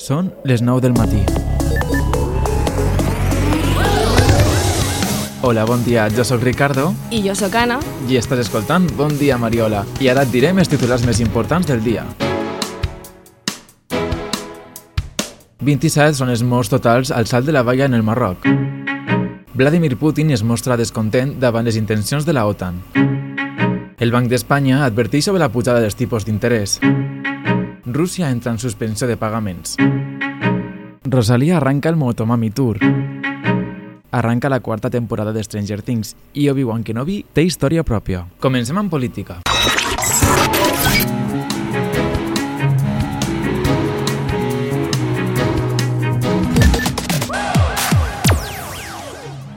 Són les 9 del matí. Hola, bon dia, jo sóc Ricardo I jo sóc Anna. i estàs escoltant Bon dia, Mariola. I ara et direm els titulars més importants del dia. 27 són els morts totals al salt de la valla en el Marroc. Vladimir Putin es mostra descontent davant les intencions de la OTAN. El Banc d'Espanya adverteix sobre la pujada dels tipus d'interès. Rússia entra en suspensió de pagaments. Rosalia arranca el Motomami Tour. Arranca la quarta temporada de Stranger Things i Obi-Wan Kenobi té història pròpia. Comencem amb política.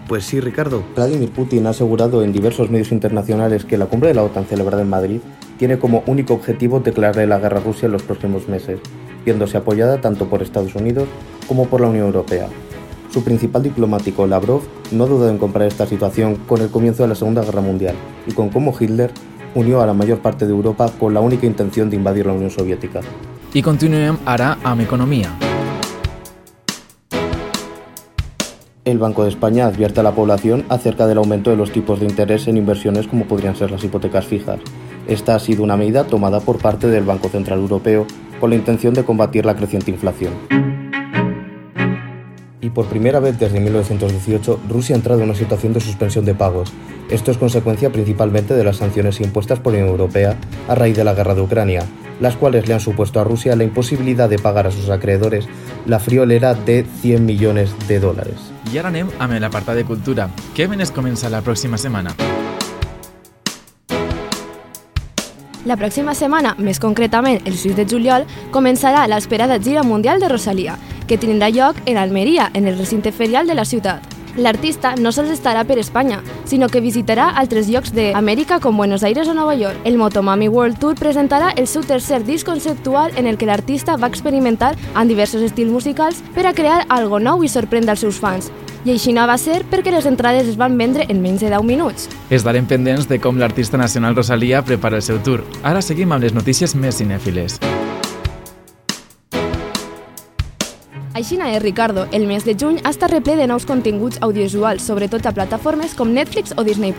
Pues sí, Ricardo. Vladimir Putin ha asegurado en diversos medios internacionales que la cumbre de la OTAN celebrada en Madrid tiene como único objetivo declararle la guerra a Rusia en los próximos meses, viéndose apoyada tanto por Estados Unidos como por la Unión Europea. Su principal diplomático, Lavrov, no ha dudado en comparar esta situación con el comienzo de la Segunda Guerra Mundial y con cómo Hitler unió a la mayor parte de Europa con la única intención de invadir la Unión Soviética. I continuem ara amb economia. El Banco de España advierte a la población acerca del aumento de los tipos de interés en inversiones como podrían ser las hipotecas fijas. Esta ha sido una medida tomada por parte del Banco Central Europeo con la intención de combatir la creciente inflación. Y por primera vez desde 1918, Rusia ha entrado en una situación de suspensión de pagos. Esto es consecuencia principalmente de las sanciones impuestas por la Unión Europea a raíz de la guerra de Ucrania, las cuales le han supuesto a Rusia la imposibilidad de pagar a sus acreedores la friolera de 100 millones de dólares. I ara anem amb de cultura. Què ben es comença la pròxima setmana? La pròxima setmana, més concretament el 6 de juliol, començarà l'esperada gira mundial de Rosalia, que tindrà lloc en Almeria, en el recinte ferial de la ciutat. L'artista no sols estarà per Espanya, sinó que visitarà altres llocs d'Amèrica com Buenos Aires o Nova York. El Motomami World Tour presentarà el seu tercer disc conceptual en el que l'artista va experimentar amb diversos estils musicals per a crear algo nou i sorprendre els seus fans. I així no va ser perquè les entrades es van vendre en menys de 10 minuts. Estarem pendents de com l'artista nacional Rosalia prepara el seu tour. Ara seguim amb les notícies més cinèfiles. Així és, Ricardo, el mes de juny ha estat reple de nous continguts audiovisuals, sobretot a plataformes com Netflix o Disney+.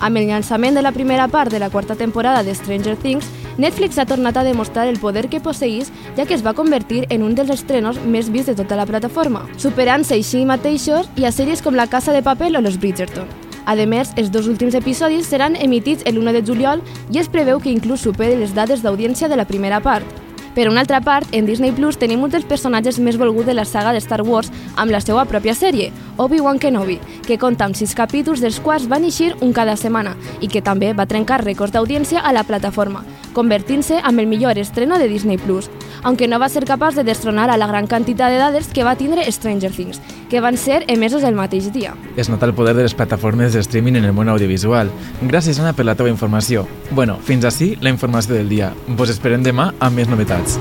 Amb el llançament de la primera part de la quarta temporada de Stranger Things, Netflix ha tornat a demostrar el poder que posseís, ja que es va convertir en un dels estrenos més vists de tota la plataforma, superant-se així mateixos i a sèries com La Casa de Papel o Los Bridgerton. A més, els dos últims episodis seran emitits el 1 de juliol i es preveu que inclús superi les dades d'audiència de la primera part. Per una altra part, en Disney Plus tenim un dels personatges més volguts de la saga de Star Wars amb la seva pròpia sèrie, Obi-Wan Kenobi, que compta amb sis capítols dels quals van eixir un cada setmana i que també va trencar rècords d'audiència a la plataforma, convertint-se en el millor estreno de Disney Plus, aunque no va ser capaç de destronar a la gran quantitat de dades que va tindre Stranger Things, que van ser emesos el mateix dia. Es nota el poder de les plataformes de streaming en el món audiovisual. Gràcies, Anna, per la teva informació. Bueno, fins ací la informació del dia. Vos esperem demà amb més novetats.